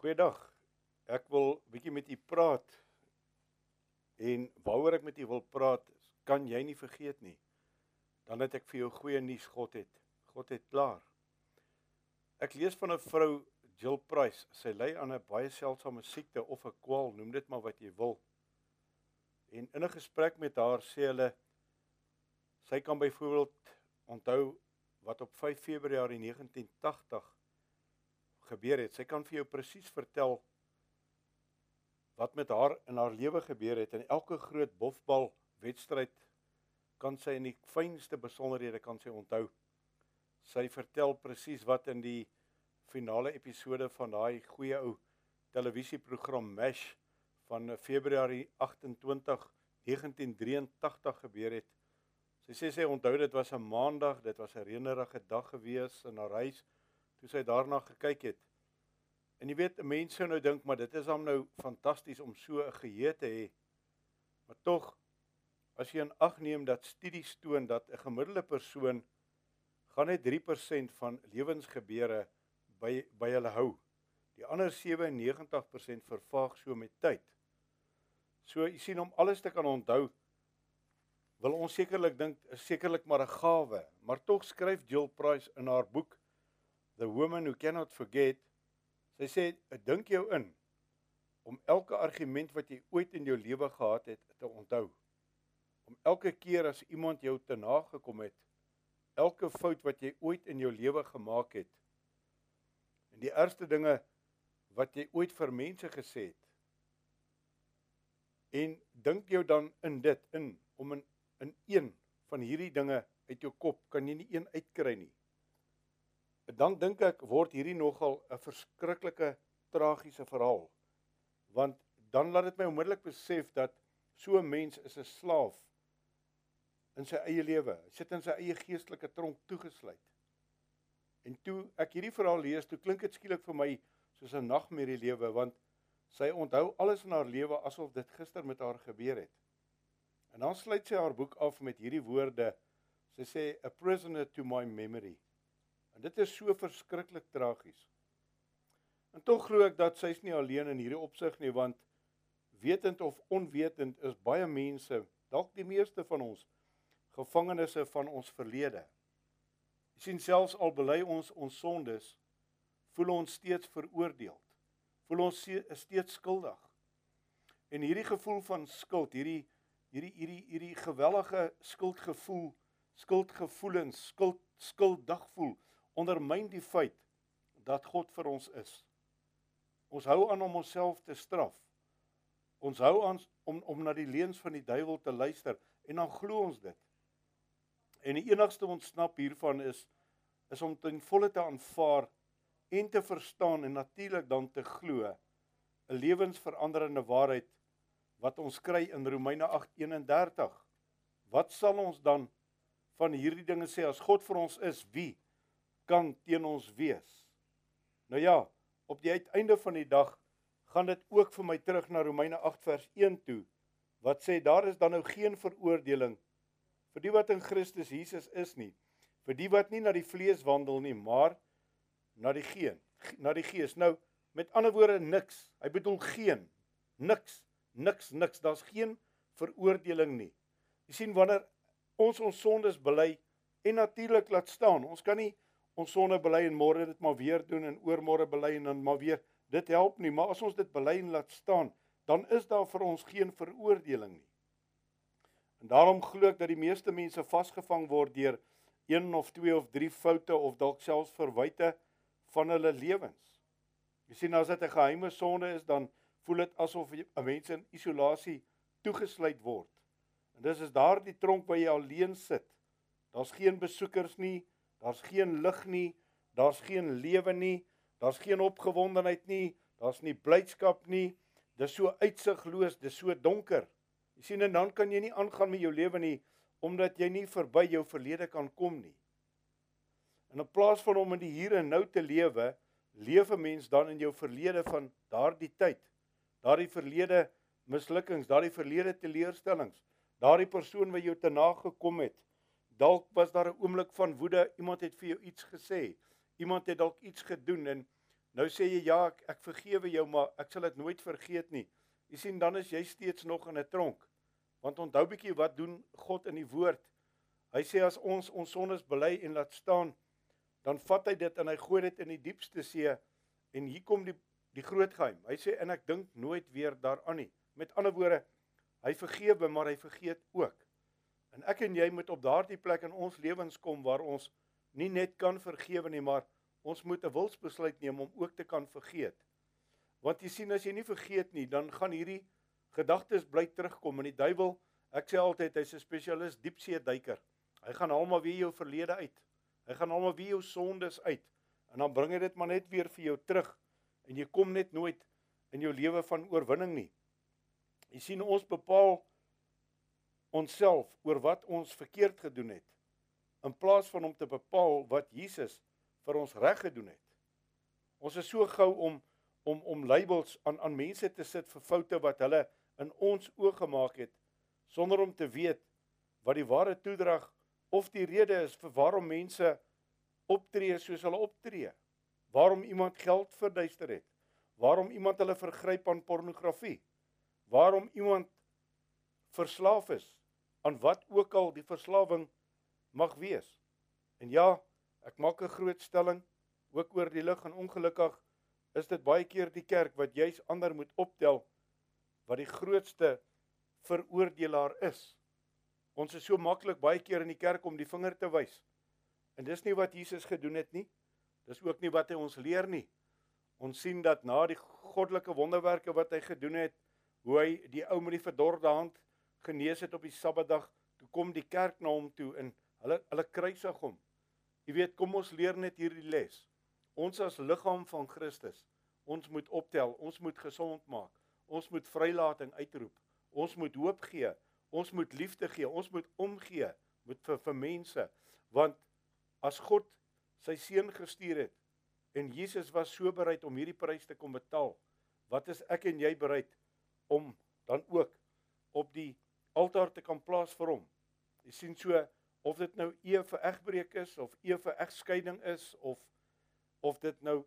Goeiedag. Ek wil bietjie met u praat. En waaroor ek met u wil praat, kan jy nie vergeet nie. Dan het ek vir jou goeie nuus, God het. God het klaar. Ek lees van 'n vrou, Jill Price. Sy ly aan 'n baie seldsame siekte of 'n kwaal, noem dit maar wat jy wil. En in 'n gesprek met haar sê hulle sy kan byvoorbeeld onthou wat op 5 Februarie 1980 gebeur het. Sy kan vir jou presies vertel wat met haar in haar lewe gebeur het en elke groot bofbal wedstryd kan sy in die fynste besonderhede kan sy onthou. Sy vertel presies wat in die finale episode van daai goeie ou televisieprogram MASH van Februarie 28 1983 gebeur het. Sy sê sy onthou dit was 'n maandag, dit was 'n reënerige dag gewees in haar huis toe sy daarna gekyk het. En jy weet, mense nou dink maar dit is hom nou fantasties om so 'n geheue te hê. Maar tog as jy in ag neem dat studies toon dat 'n gemiddelde persoon gaan net 3% van lewensgebeure by by hulle hou. Die ander 97% vervaag so met tyd. So jy sien om alles te kan onthou wil ons sekerlik dink is sekerlik maar 'n gawe, maar tog skryf Jill Price in haar boek The Woman Who Cannot Forget. Sy sê, "Dink jou in om elke argument wat jy ooit in jou lewe gehad het te onthou. Om elke keer as iemand jou te nagekom het, elke fout wat jy ooit in jou lewe gemaak het en die ergste dinge wat jy ooit vir mense gesê het. En dink jou dan in dit in om in in een van hierdie dinge uit jou kop kan jy nie een uitkry nie dan dink ek word hierdie nogal 'n verskriklike tragiese verhaal. Want dan laat dit my onmiddellik besef dat so 'n mens is 'n slaaf in sy eie lewe. Sit in sy eie geestelike tronk toegesluit. En toe ek hierdie verhaal lees, toe klink dit skielik vir my soos 'n nagmerrie lewe want sy onthou alles in haar lewe asof dit gister met haar gebeur het. En dan sluit sy haar boek af met hierdie woorde. Sy sê a prisoner to my memory. En dit is so verskriklik tragies. En tog glo ek dat sy's nie alleen in hierdie opsig nie want wetend of onwetend is baie mense, dalk die meeste van ons, gevangenes van ons verlede. Jy sien selfs al bely ons ons sondes, voel ons steeds veroordeeld. Voel ons steeds skuldig. En hierdie gevoel van skuld, hierdie hierdie hierdie hierdie gewellige skuldgevoel, skuldgevoelens, skuld skuldig voel ondermyn die feit dat God vir ons is. Ons hou aan om onsself te straf. Ons hou aan om om na die leuns van die duiwel te luister en dan glo ons dit. En die enigste ontsnap hiervan is is om ten volle te aanvaar en te verstaan en natuurlik dan te glo 'n lewensveranderende waarheid wat ons kry in Romeine 8:31. Wat sal ons dan van hierdie dinge sê as God vir ons is, wie kan teen ons wees. Nou ja, op die uiteinde van die dag gaan dit ook vir my terug na Romeine 8 vers 1 toe wat sê daar is dan nou geen veroordeling vir die wat in Christus Jesus is nie, vir die wat nie na die vlees wandel nie, maar na die gees, na die gees. Nou met ander woorde niks. Hy bedoel geen niks, niks, niks. Daar's geen veroordeling nie. Jy sien wanneer ons ons sondes bely en natuurlik laat staan. Ons kan nie ons sonde bely en môre dit maar weer doen en oormôre bely en dan maar weer dit help nie maar as ons dit bely en laat staan dan is daar vir ons geen veroordeling nie. En daarom glo ek dat die meeste mense vasgevang word deur een of twee of drie foute of dalk selfs verwyte van hulle lewens. Jy sien as dit 'n geheime sonde is dan voel dit asof 'n mens in isolasie toegesluit word. En dis is daardie tronk waar jy alleen sit. Daar's geen besoekers nie Daar's geen lig nie, daar's geen lewe nie, daar's geen opgewondenheid nie, daar's nie blydskap nie. Dis so uitsigloos, dis so donker. Jy sien en dan kan jy nie aangaan met jou lewe nie omdat jy nie verby jou verlede kan kom nie. En in plaas van om in die hier en nou te lewe, leef 'n mens dan in jou verlede van daardie tyd. Daardie verlede mislukkings, daardie verlede teleurstellings, daardie persoon wat jou te nagekom het, Dalk was daar 'n oomblik van woede, iemand het vir jou iets gesê. Iemand het dalk iets gedoen en Nou sê jy ja, ek, ek vergewe jou, maar ek sal dit nooit vergeet nie. Jy sien dan is jy steeds nog in 'n tronk. Want onthou bietjie wat doen God in die woord. Hy sê as ons ons sondes bely en laat staan, dan vat hy dit en hy gooi dit in die diepste see en hier kom die die groot geheim. Hy sê en ek dink nooit weer daaraan nie. Met ander woorde, hy vergewe, maar hy vergeet ook. En ek en jy moet op daardie plek in ons lewens kom waar ons nie net kan vergewe nie, maar ons moet 'n wilsbesluit neem om ook te kan vergeet. Want jy sien as jy nie vergeet nie, dan gaan hierdie gedagtes bly terugkom en die duiwel, ek sê altyd hy's 'n spesialis diepsee duiker. Hy gaan almal weer jou verlede uit. Hy gaan almal weer jou sondes uit en dan bring hy dit maar net weer vir jou terug en jy kom net nooit in jou lewe van oorwinning nie. Jy sien ons bepaal onsself oor wat ons verkeerd gedoen het in plaas van om te bepaal wat Jesus vir ons reg gedoen het. Ons is so gou om om om labels aan aan mense te sit vir foute wat hulle in ons oë gemaak het sonder om te weet wat die ware toedrag of die rede is vir waarom mense optree soos hulle optree. Waarom iemand geld verduister het. Waarom iemand hulle vergryp aan pornografie. Waarom iemand verslaaf is aan wat ook al die verslawing mag wees. En ja, ek maak 'n groot stelling ook oor die lig en ongelukkig is dit baie keer die kerk wat juis ander moet optel wat die grootste veroordelaar is. Ons is so maklik baie keer in die kerk om die vinger te wys. En dis nie wat Jesus gedoen het nie. Dis ook nie wat hy ons leer nie. Ons sien dat na die goddelike wonderwerke wat hy gedoen het, hoe hy die ou met die verdorde hand genees het op die Sabbatdag, toe kom die kerk na hom toe en hulle hulle kruisig hom. Jy weet, kom ons leer net hierdie les. Ons as liggaam van Christus, ons moet optel, ons moet gesond maak. Ons moet vrylating uitroep. Ons moet hoop gee. Ons moet liefde gee. Ons moet omgee met vir vir mense. Want as God sy seun gestuur het en Jesus was so bereid om hierdie prys te kom betaal, wat is ek en jy bereid om dan ook op die altaar te kan plaas vir hom. Jy sien so of dit nou eë vir egbreek is of eë vir egskeiding is of of dit nou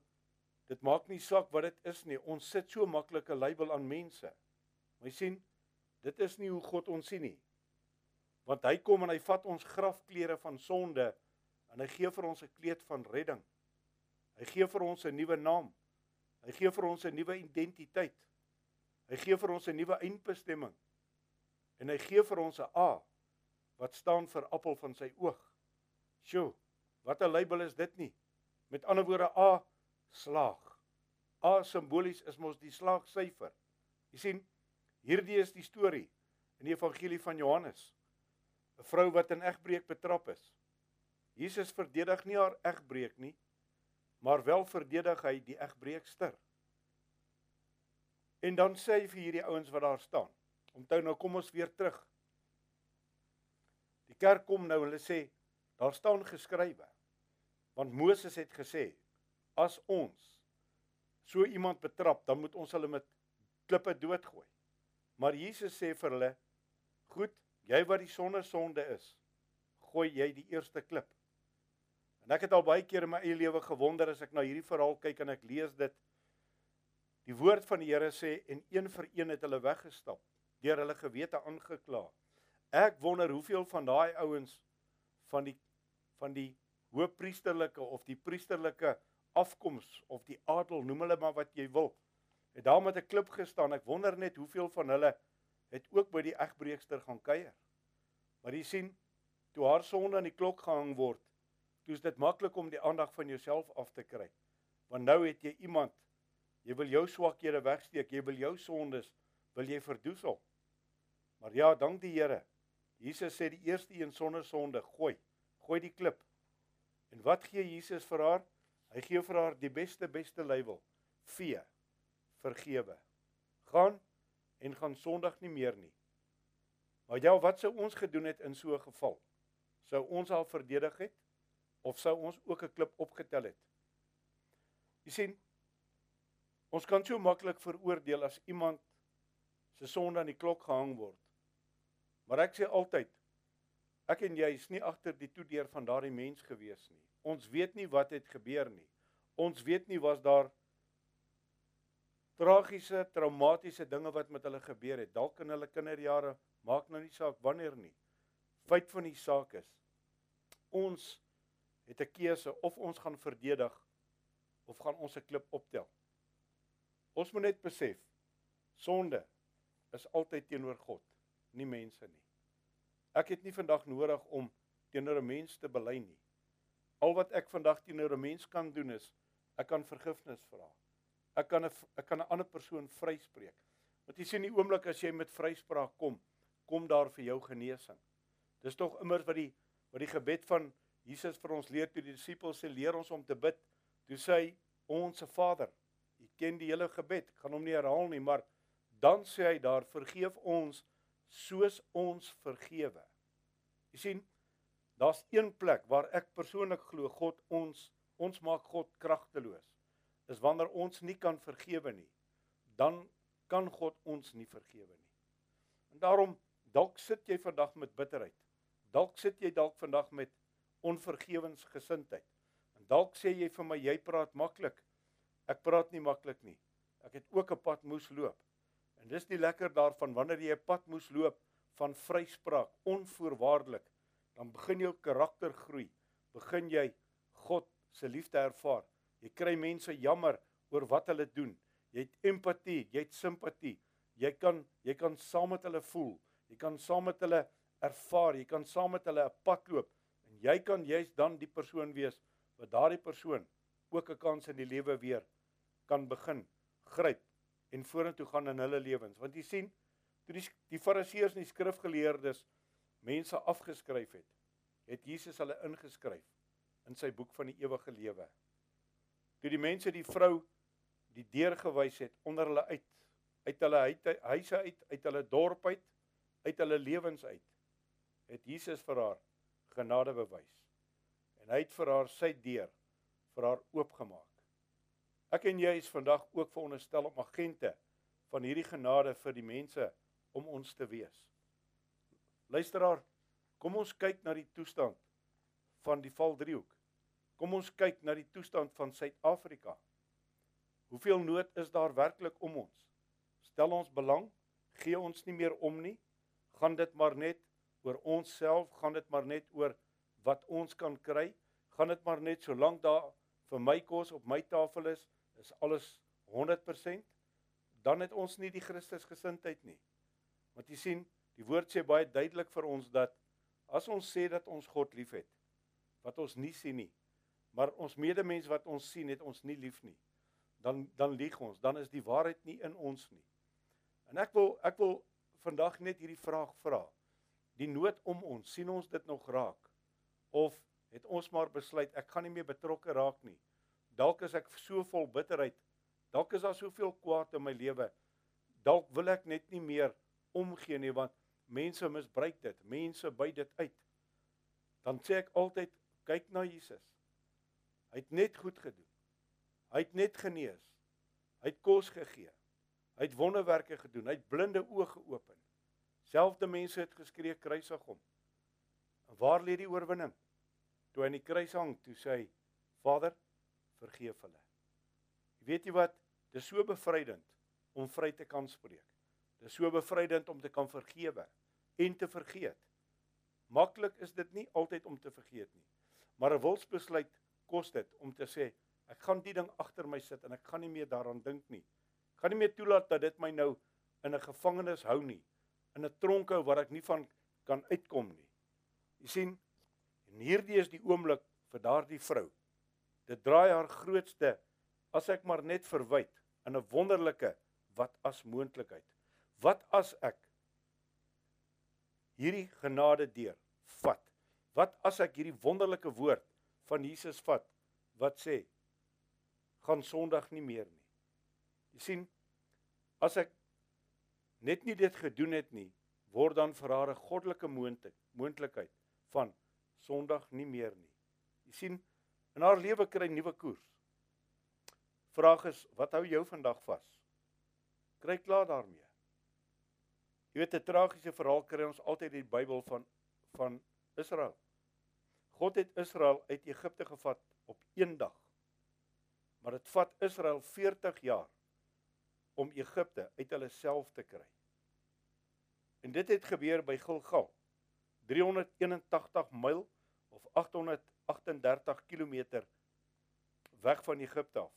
dit maak nie saak wat dit is nie. Ons sit so maklik 'n label aan mense. Maar jy sien, dit is nie hoe God ons sien nie. Want hy kom en hy vat ons grafklere van sonde en hy gee vir ons 'n kleed van redding. Hy gee vir ons 'n nuwe naam. Hy gee vir ons 'n nuwe identiteit. Hy gee vir ons 'n nuwe eindbestemming en hy gee vir ons 'n A wat staan vir appel van sy oog. Sjoe, wat 'n label is dit nie? Met ander woorde A slaag. A simbolies is mos die slaagsyfer. Jy sien, hierdie is die storie in die evangelie van Johannes. 'n Vrou wat in egbreek betrap is. Jesus verdedig nie haar egbreek nie, maar wel verdedig hy die egbreekster. En dan sê hy vir hierdie ouens wat daar staan, Onthou nou kom ons weer terug. Die kerk kom nou hulle sê daar staan geskrywe. Want Moses het gesê as ons so iemand betrap, dan moet ons hulle met klippe doodgooi. Maar Jesus sê vir hulle: "Goed, jy wat die sonder sonde is, gooi jy die eerste klip." En ek het al baie keer in my eie lewe gewonder as ek na hierdie verhaal kyk en ek lees dit. Die woord van die Here sê en een vir een het hulle weggestap deur hulle gewete aangekla. Ek wonder hoeveel van daai ouens van die van die hoëpriesterlike of die priesterlike afkoms of die adel, noem hulle maar wat jy wil, het daar met 'n klip gestaan. Ek wonder net hoeveel van hulle het ook by die egbreekster gaan kuier. Maar jy sien, toe haar sonde aan die klok gehang word, toe is dit maklik om die aandag van jouself af te kry. Want nou het jy iemand, jy wil jou swakhede wegsteek, jy wil jou sondes wil jy verdoesel. Maar ja, dank die Here. Jesus sê die eerste een sonder sonde, gooi, gooi die klip. En wat gee Jesus vir haar? Hy gee vir haar die beste beste label, vee, vergewe. Gaan en gaan sondig nie meer nie. Maar ja, wat sou ons gedoen het in so 'n geval? Sou ons haar verdedig het of sou ons ook 'n klip opgetel het? Jy sien, ons kan so maklik veroordeel as iemand se sonde aan die klok gehang word. Maar ek sê altyd ek en jy is nie agter die toedeur van daardie mens gewees nie. Ons weet nie wat het gebeur nie. Ons weet nie was daar tragiese, traumatiese dinge wat met hulle gebeur het, dalk in hulle kinderjare, maak nou nie saak wanneer nie. Feit van die saak is ons het 'n keuse of ons gaan verdedig of gaan ons 'n klip optel. Ons moet net besef sonde is altyd teenoor God, nie mense nie. Ek het nie vandag nodig om teenoor 'n mens te bely nie. Al wat ek vandag teenoor 'n mens kan doen is ek kan vergifnis vra. Ek kan 'n ek kan 'n ander persoon vryspreek. Want jy sien die oomblik as jy met vryspraak kom, kom daar vir jou genesing. Dis tog immers wat die wat die gebed van Jesus vir ons leer toe die disippels sê leer ons om te bid. Toe sê hy onsse Vader. Jy ken die hele gebed, ek gaan hom nie herhaal nie, maar dan sê hy daar vergeef ons soos ons vergewe. Jy sien, daar's een plek waar ek persoonlik glo God ons ons maak God kragteloos. Is wanneer ons nie kan vergewe nie, dan kan God ons nie vergewe nie. En daarom dalk sit jy vandag met bitterheid. Dalk sit jy dalk vandag met onvergewensgesindheid. En dalk sê jy vir my jy praat maklik. Ek praat nie maklik nie. Ek het ook 'n pad moes loop. En dis die lekker daarvan wanneer jy 'n pad moes loop van vryspraak onvoorwaardelik, dan begin jou karakter groei. Begin jy God se liefde ervaar. Jy kry mense jammer oor wat hulle doen. Jy het empatie, jy het simpatie. Jy kan jy kan saam met hulle voel. Jy kan saam met hulle ervaar, jy kan saam met hulle 'n pad loop en jy kan jy's dan die persoon wees wat daardie persoon ook 'n kans in die lewe weer kan begin gryp en vorentoe gaan in hulle lewens. Want jy sien, toe die die fariseërs en die skrifgeleerdes mense afgeskryf het, het Jesus hulle ingeskryf in sy boek van die ewige lewe. Toe die mense die vrou die deur gewys het onder hulle uit uit hulle huise uit uit hulle dorp uit uit hulle lewens uit het Jesus vir haar genade bewys. En hy het vir haar sy deur vir haar oopgemaak. Ek en jy is vandag ook veronderstel om agente van hierdie genade vir die mense om ons te wees. Luisteraar, kom ons kyk na die toestand van die Valdriehoek. Kom ons kyk na die toestand van Suid-Afrika. Hoeveel nood is daar werklik om ons? Stel ons belang, gee ons nie meer om nie, gaan dit maar net oor onsself, gaan dit maar net oor wat ons kan kry, gaan dit maar net solank daar vir my kos op my tafel is, is alles 100%, dan het ons nie die Christusgesindheid nie. Want jy sien, die woord sê baie duidelik vir ons dat as ons sê dat ons God liefhet, wat ons nie sien nie, maar ons medemens wat ons sien, het ons nie lief nie. Dan dan lieg ons, dan is die waarheid nie in ons nie. En ek wil ek wil vandag net hierdie vraag vra. Die nood om ons, sien ons dit nog raak? Of het ons maar besluit ek gaan nie meer betrokke raak nie? Dalk is ek so vol bitterheid. Dalk is daar soveel kwaad in my lewe. Dalk wil ek net nie meer omgee nie want mense misbruik dit. Mense byt dit uit. Dan sê ek altyd kyk na Jesus. Hy het net goed gedoen. Hy het net genees. Hy het kos gegee. Hy het wonderwerke gedoen. Hy het blinde oë geopen. Selfde mense het geskree kruisig hom. En waar lê die oorwinning? Toe hy aan die kruis hang, toe sê hy: Vader, vergeef hulle. Jy weet jy wat? Dis so bevrydend om vry te kan spreek. Dis so bevrydend om te kan vergewe en te vergeet. Maklik is dit nie altyd om te vergeet nie. Maar 'n wilsbesluit kos dit om te sê ek gaan die ding agter my sit en ek gaan nie meer daaraan dink nie. Ek gaan nie meer toelaat dat dit my nou in 'n gevangenis hou nie, in 'n tronk hou waar ek nie van kan uitkom nie. Jy sien, en hierdie is die oomblik vir daardie vrou. Dit draai haar grootste as ek maar net verwyd in 'n wonderlike wat as moontlikheid. Wat as ek hierdie genade deur vat? Wat as ek hierdie wonderlike woord van Jesus vat wat sê gaan Sondag nie meer nie. Jy sien as ek net nie dit gedoen het nie, word dan vir haar 'n goddelike moontlikheid van Sondag nie meer nie. Jy sien in haar lewe kry nuwe koers. Vraag is, wat hou jou vandag vas? Kry klaar daarmee. Jy weet 'n tragiese verhaal kry ons altyd in die Bybel van van Israel. God het Israel uit Egipte gevat op een dag. Maar dit vat Israel 40 jaar om Egipte uit hulle self te kry. En dit het gebeur by Gilgal. 381 myl of 838 km weg van Egipte af.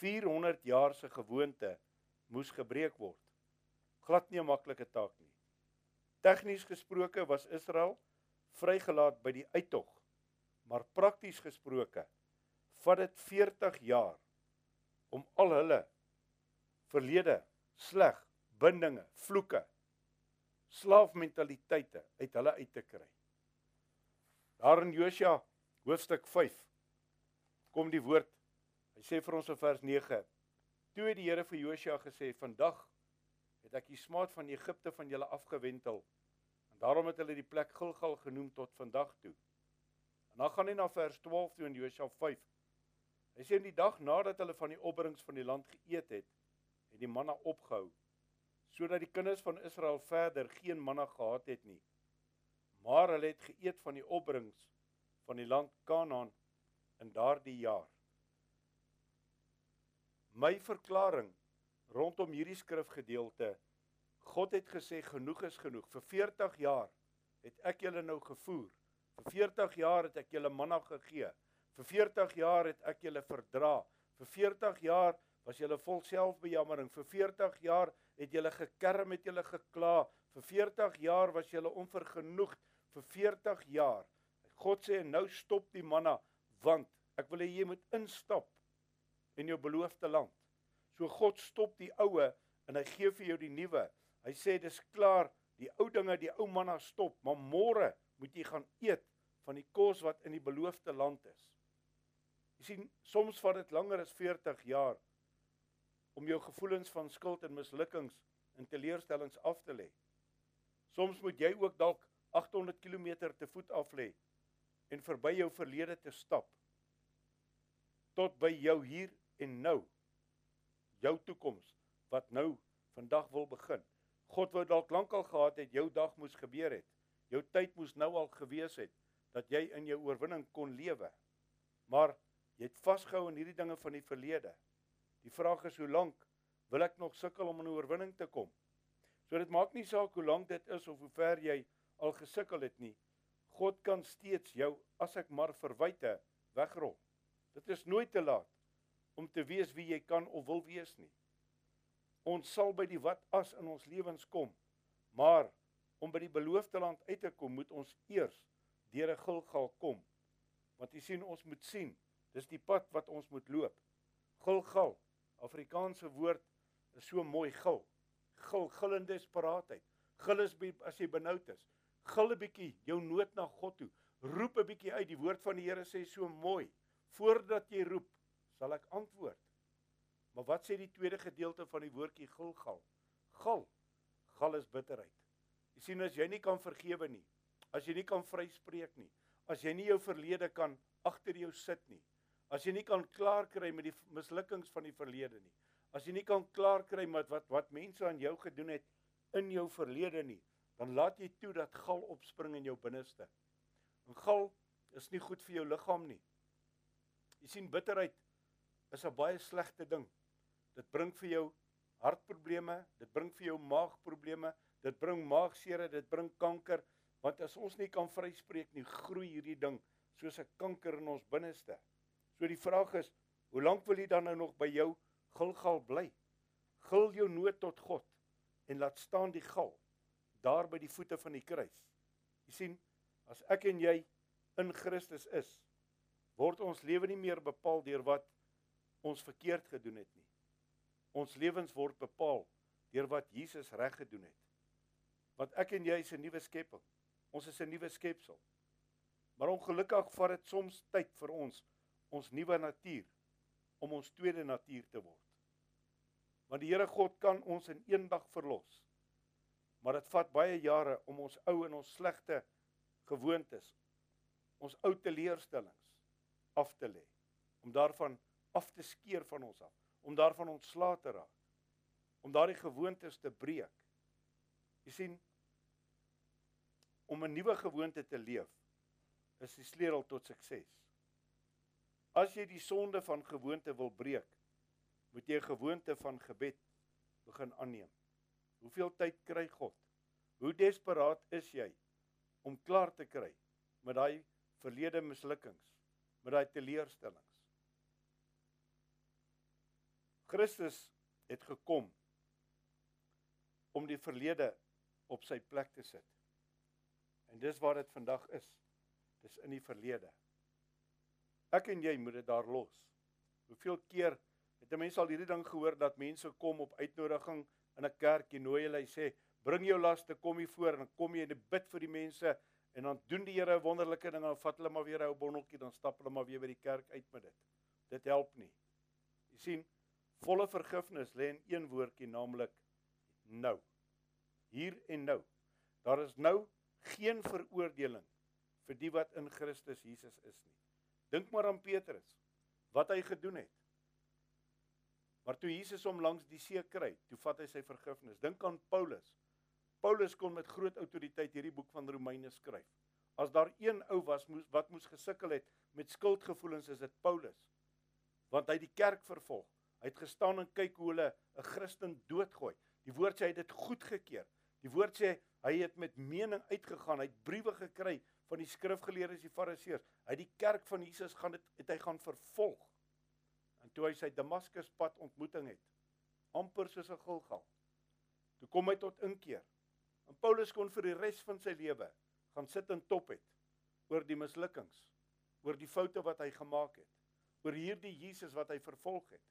400 jaar se gewoonte moes gebreek word. Glad nie 'n maklike taak nie. Tegnies gesproke was Israel vrygelaat by die uittog, maar prakties gesproke vat dit 40 jaar om al hulle verlede sleg bindinge, vloeke, slaafmentaliteite uit hulle uit te kry. Daar in Josua hoofstuk 5 kom die woord. Hy sê vir ons in vers 9: Toe het die Here vir Josua gesê: "Vandag het ek die smaad van Egipte van julle afgewentel." En daarom het hulle die plek Gilgal genoem tot vandag toe. En dan gaan hy na vers 12 toe in Josua 5. Hy sê in die dag nadat hulle van die opbrengs van die land geëet het, het die manna opgehou sodat die kinders van Israel verder geen manna gehad het nie. Maar hulle het geëet van die opbrengs van die land Kanaan in daardie jaar. My verklaring rondom hierdie skrifgedeelte God het gesê genoeg is genoeg. Vir 40 jaar het ek julle nou gevoer. Vir 40 jaar het ek julle manna gegee. Vir 40 jaar het ek julle verdra. Vir 40 jaar was julle vol selfbejammering. Vir 40 jaar het julle gekerm, het julle gekla. Vir 40 jaar was julle onvergenoegd. Vir 40 jaar. God sê nou stop die manna want ek wil hê jy moet instap in jou beloofde land. So God stop die oue en hy gee vir jou die nuwe. Hy sê dis klaar, die ou dinge, die ou manna stop, maar môre moet jy gaan eet van die kos wat in die beloofde land is. Jy sien, soms vat dit langer as 40 jaar om jou gevoelens van skuld en mislukkings en teleurstellings af te lê. Soms moet jy ook dalk 800 km te voet af lê en verby jou verlede te stap tot by jou hier en nou jou toekoms wat nou vandag wil begin. God wou dalk lankal gehad het jou dag moes gebeur het. Jou tyd moes nou al gewees het dat jy in jou oorwinning kon lewe. Maar jy het vasgehou aan hierdie dinge van die verlede. Die vraag is hoe lank wil ek nog sukkel om in 'n oorwinning te kom? So dit maak nie saak hoe lank dit is of hoe ver jy al gesukkel het nie. God kan steeds jou as ek maar verwyte wegrol. Dit is nooit te laat om te weet wie jy kan of wil wees nie. Ons sal by die wat as in ons lewens kom, maar om by die beloofde land uit te kom, moet ons eers deur 'n Gilgal kom. Want jy sien ons moet sien, dis die pad wat ons moet loop. Gilgal Afrikaanse woord is so mooi gil. Gil, gillende desperaatheid. Gil is as jy benoud is. Gil 'n bietjie jou nood na God toe. Roep 'n bietjie uit. Die woord van die Here sê so mooi. Voordat jy roep, sal ek antwoord. Maar wat sê die tweede gedeelte van die woordjie gilgal? Gil. Gal is bitterheid. Jy sien as jy nie kan vergewe nie, as jy nie kan vryspreek nie, as jy nie jou verlede kan agter jou sit nie, As jy nie kan klaar kry met die mislukkings van die verlede nie. As jy nie kan klaar kry met wat wat mense aan jou gedoen het in jou verlede nie, dan laat jy toe dat gal opspring in jou binneste. En gal is nie goed vir jou liggaam nie. Jy sien bitterheid is 'n baie slegte ding. Dit bring vir jou hartprobleme, dit bring vir jou maagprobleme, dit bring maagseer, dit bring kanker, want as ons nie kan vryspreek nie, groei hierdie ding soos 'n kanker in ons binneste. So die vraag is, hoe lank wil jy dan nou nog by jou Gilgal bly? Gil jou nood tot God en laat staan die gal daar by die voete van die kruis. Jy sien, as ek en jy in Christus is, word ons lewe nie meer bepaal deur wat ons verkeerd gedoen het nie. Ons lewens word bepaal deur wat Jesus reg gedoen het. Want ek en jy is 'n nuwe skepping. Ons is 'n nuwe skepsel. Maar ongelukkig vat dit soms tyd vir ons ons nuwe natuur om ons tweede natuur te word. Want die Here God kan ons in een dag verlos. Maar dit vat baie jare om ons ou en ons slegte gewoontes, ons ou teleurstellings af te lê, om daarvan af te skeer van ons af, om daarvan ontslae te raak, om daardie gewoontes te breek. Jy sien om 'n nuwe gewoonte te leef is die sleutel tot sukses. As jy die sonde van gewoonte wil breek, moet jy 'n gewoonte van gebed begin aanneem. Hoeveel tyd kry God? Hoe desperaat is jy om klaar te kry met daai verlede mislukkings, met daai teleurstellings? Christus het gekom om die verlede op sy plek te sit. En dis waar dit vandag is. Dis in die verlede. Ek en jy moet dit daar los. Hoeveel keer het 'n mens al hierdie ding gehoor dat mense kom op uitnodiging in 'n kerk en nooi hulle sê bring jou laste kom hier voor en dan kom jy en bid vir die mense en dan doen die Here 'n wonderlike ding en dan vat hulle maar weer 'n ou bonneltjie dan stap hulle maar weer by die kerk uit met dit. Dit help nie. Jy sien, volle vergifnis lê in een woordjie naamlik nou. Hier en nou. Daar is nou geen veroordeling vir die wat in Christus Jesus is nie. Dink maar aan Petrus wat hy gedoen het. Maar toe Jesus hom langs die see kry, toe vat hy sy vergifnis. Dink aan Paulus. Paulus kon met groot autoriteit hierdie boek van Romeine skryf. As daar een ou was moes wat moes gesukkel het met skuldgevoelens is dit Paulus. Want hy het die kerk vervolg. Hy het gestaan en kyk hoe hulle 'n Christen doodgooi. Die woord sê hy het dit goedgekeur. Die woord sê hy het met mening uitgegaan. Hy het briewe gekry van die skrifgeleerdes, die fariseërs. Hy het die kerk van Jesus gaan dit het hy gaan vervolg. En toe hy sy Damaskus pad ontmoeting het, amper soos 'n Gilgal. Toe kom hy tot inkeer. En Paulus kon vir die res van sy lewe gaan sit en top het oor die mislukkings, oor die foute wat hy gemaak het, oor hierdie Jesus wat hy vervolg het.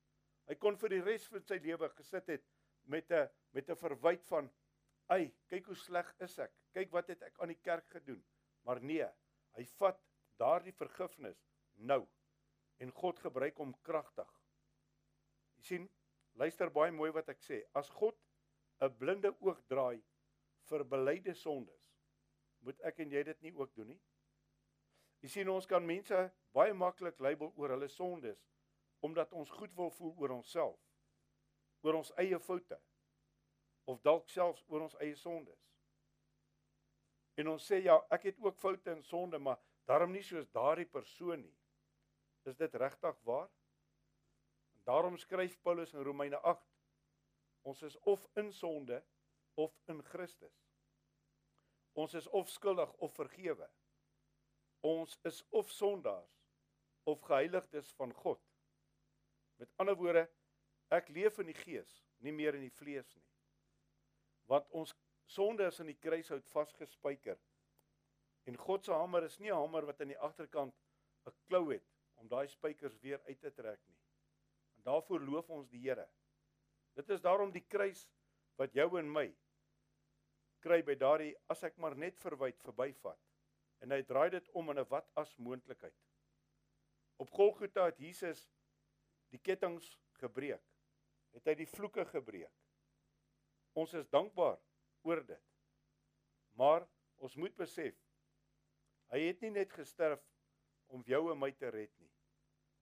Hy kon vir die res van sy lewe gesit het met 'n met 'n verwyte van ai, kyk hoe sleg is ek. Kyk wat het ek aan die kerk gedoen. Maar nee, hy vat daardie vergifnis nou en God gebruik hom kragtig. Jy sien, luister baie mooi wat ek sê. As God 'n blinde oog draai vir belyde sondes, moet ek en jy dit nie ook doen nie? Jy sien ons kan mense baie maklik label oor hulle sondes omdat ons goed wil voel oor onsself oor ons eie foute of dalk selfs oor ons eie sondes. En ons sê ja, ek het ook foute en sonde, maar daarom nie soos daardie persoon nie. Is dit regtig waar? En daarom skryf Paulus in Romeine 8: Ons is of in sonde of in Christus. Ons is of skuldig of vergewe. Ons is of sondaars of geheiligdes van God. Met ander woorde, Ek leef in die gees, nie meer in die vlees nie. Want ons sonde is aan die kruishout vasgespijker. En God se hamer is nie 'n hamer wat aan die agterkant 'n klou het om daai spykers weer uit te trek nie. En daarvoor loof ons die Here. Dit is daarom die kruis wat jou en my kry by daardie as ek maar net verwyd verbyvat. En hy draai dit om in 'n wat as moontlikheid. Op Golgotha het Jesus die kettinge gebreek het hy die vloeke gebreek. Ons is dankbaar oor dit. Maar ons moet besef hy het nie net gesterf om jou en my te red nie.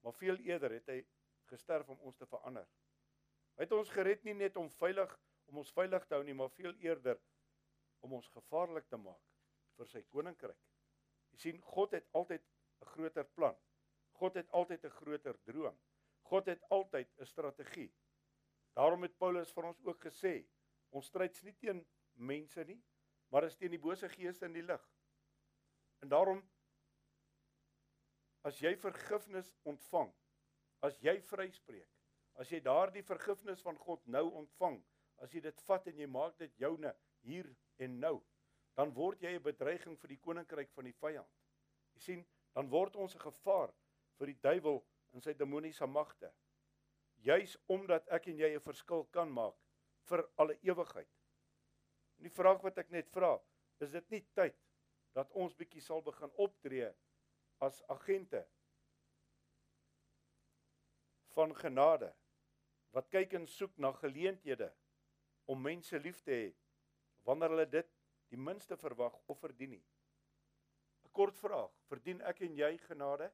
Maar veel eerder het hy gesterf om ons te verander. Hy het ons gered nie net om veilig om ons veilig te hou nie, maar veel eerder om ons gevaarlik te maak vir sy koninkryk. Jy sien, God het altyd 'n groter plan. God het altyd 'n groter droom. God het altyd 'n strategie. Daarom het Paulus vir ons ook gesê, ons stryd nie teen mense nie, maar is teen die bose geeste in die lig. En daarom as jy vergifnis ontvang, as jy vryspreek, as jy daardie vergifnis van God nou ontvang, as jy dit vat en jy maak dit joune hier en nou, dan word jy 'n bedreiging vir die koninkryk van die vyand. Jy sien, dan word ons 'n gevaar vir die duiwel en sy demoniese magte juis omdat ek en jy 'n verskil kan maak vir alle ewigheid. En die vraag wat ek net vra, is dit nie tyd dat ons bietjie sal begin optree as agente van genade wat kyk en soek na geleenthede om mense lief te hê wanneer hulle dit die minste verwag of verdien nie. 'n Kort vraag, verdien ek en jy genade?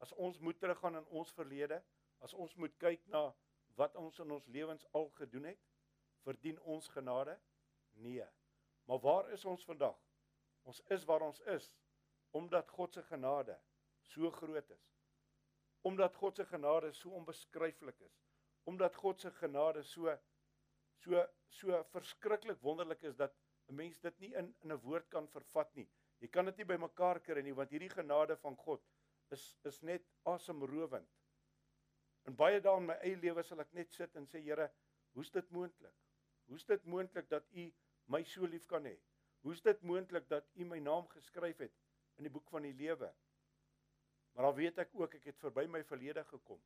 As ons moet teruggaan in ons verlede, As ons moet kyk na wat ons in ons lewens al gedoen het, verdien ons genade? Nee. Maar waar is ons vandag? Ons is waar ons is omdat God se genade so groot is. Omdat God se genade so onbeskryflik is. Omdat God se genade so so so verskriklik wonderlik is dat 'n mens dit nie in in 'n woord kan vervat nie. Jy kan dit nie bymekaar kry nie want hierdie genade van God is is net asemrowend. In baie dae in my eie lewe sal ek net sit en sê Here, hoe's dit moontlik? Hoe's dit moontlik dat U my so lief kan hê? Hoe's dit moontlik dat U my naam geskryf het in die boek van die lewe? Maar dan weet ek ook ek het verby my verlede gekom.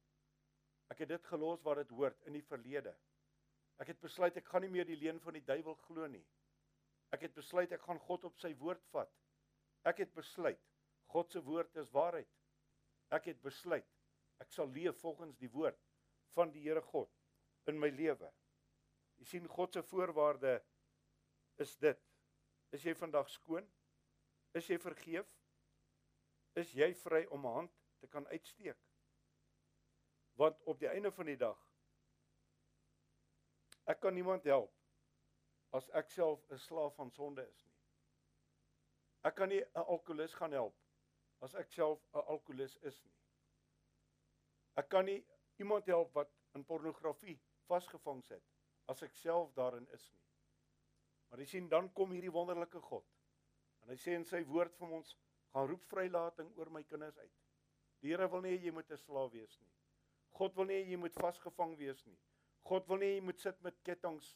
Ek het dit gelos waar dit hoort in die verlede. Ek het besluit ek gaan nie meer die leuen van die duiwel glo nie. Ek het besluit ek gaan God op sy woord vat. Ek het besluit God se woord is waarheid. Ek het besluit ek sal leef volgens die woord van die Here God in my lewe. Jy sien God se voorwaarde is dit. Is jy vandag skoon? Is jy vergeef? Is jy vry om 'n hand te kan uitsteek? Want op die einde van die dag ek kan niemand help as ek self 'n slaaf van sonde is nie. Ek kan nie 'n alkolikus gaan help as ek self 'n alkolikus is nie. Ek kan nie iemand help wat in pornografie vasgevang sit as ek self daarin is nie. Maar jy sien dan kom hierdie wonderlike God. En hy sê in sy woord vir ons gaan roep vrylating oor my kinders uit. Die Here wil nie jy moet 'n slaaf wees nie. God wil nie jy moet vasgevang wees nie. God wil nie jy moet sit met kettinge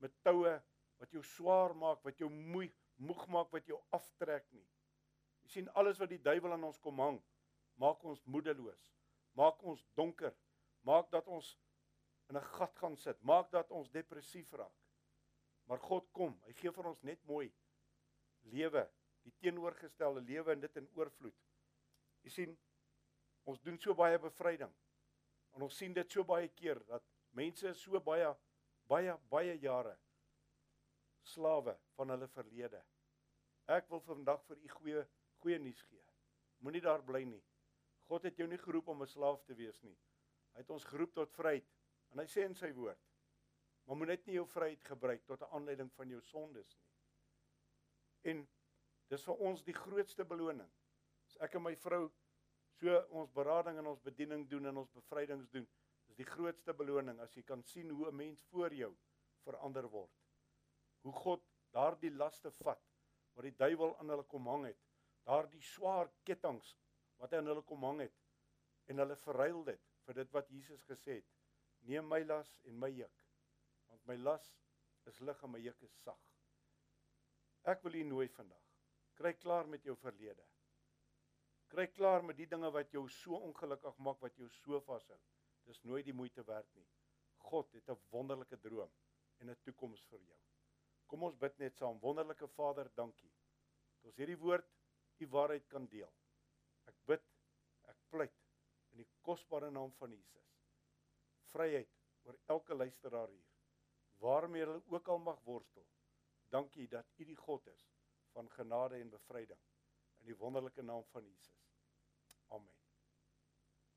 met toue wat jou swaar maak, wat jou moeg moeg maak, wat jou aftrek nie. Jy sien alles wat die duiwel aan ons kom hang, maak ons moedeloos, maak ons donker, maak dat ons in 'n gat gaan sit, maak dat ons depressief raak. Maar God kom, hy gee vir ons net mooi lewe, die teenoorgestelde lewe en dit in oorvloed. Jy sien, ons doen so baie bevryding. En ons sien dit so baie keer dat mense so baie baie baie jare slawe van hulle verlede. Ek wil vandag vir u goeie goeie nuus gee. Moenie daar bly nie. God het jou nie geroep om 'n slaaf te wees nie. Hy het ons geroep tot vryheid. En hy sê in sy woord: "Maar moet net nie jou vryheid gebruik tot 'n aanleiding van jou sondes nie." En dis vir ons die grootste beloning. As ek en my vrou so ons berading en ons bediening doen en ons bevrydings doen, is die grootste beloning as jy kan sien hoe 'n mens voor jou verander word. Hoe God daardie laste vat wat die duiwel aan hulle kom hang het, daardie swaar kettinge wat hy aan hulle kom hang het en hulle verruil dit vir dit wat Jesus gesê het neem my las en my juk want my las is lig en my juk is sag ek wil u nooi vandag kry klaar met jou verlede. Kry klaar met die dinge wat jou so ongelukkig maak wat jou so vashou. Dis nooit die moeite werd nie. God het 'n wonderlike droom en 'n toekoms vir jou. Kom ons bid net saam. Wonderlike Vader dankie dat ons hierdie woord u waarheid kan deel. Ek bid ek pleit in die kosbare naam van Jesus. Vryheid oor elke luisteraar hier. Waarmee hulle ook al mag worstel. Dankie dat U die God is van genade en bevryding in die wonderlike naam van Jesus.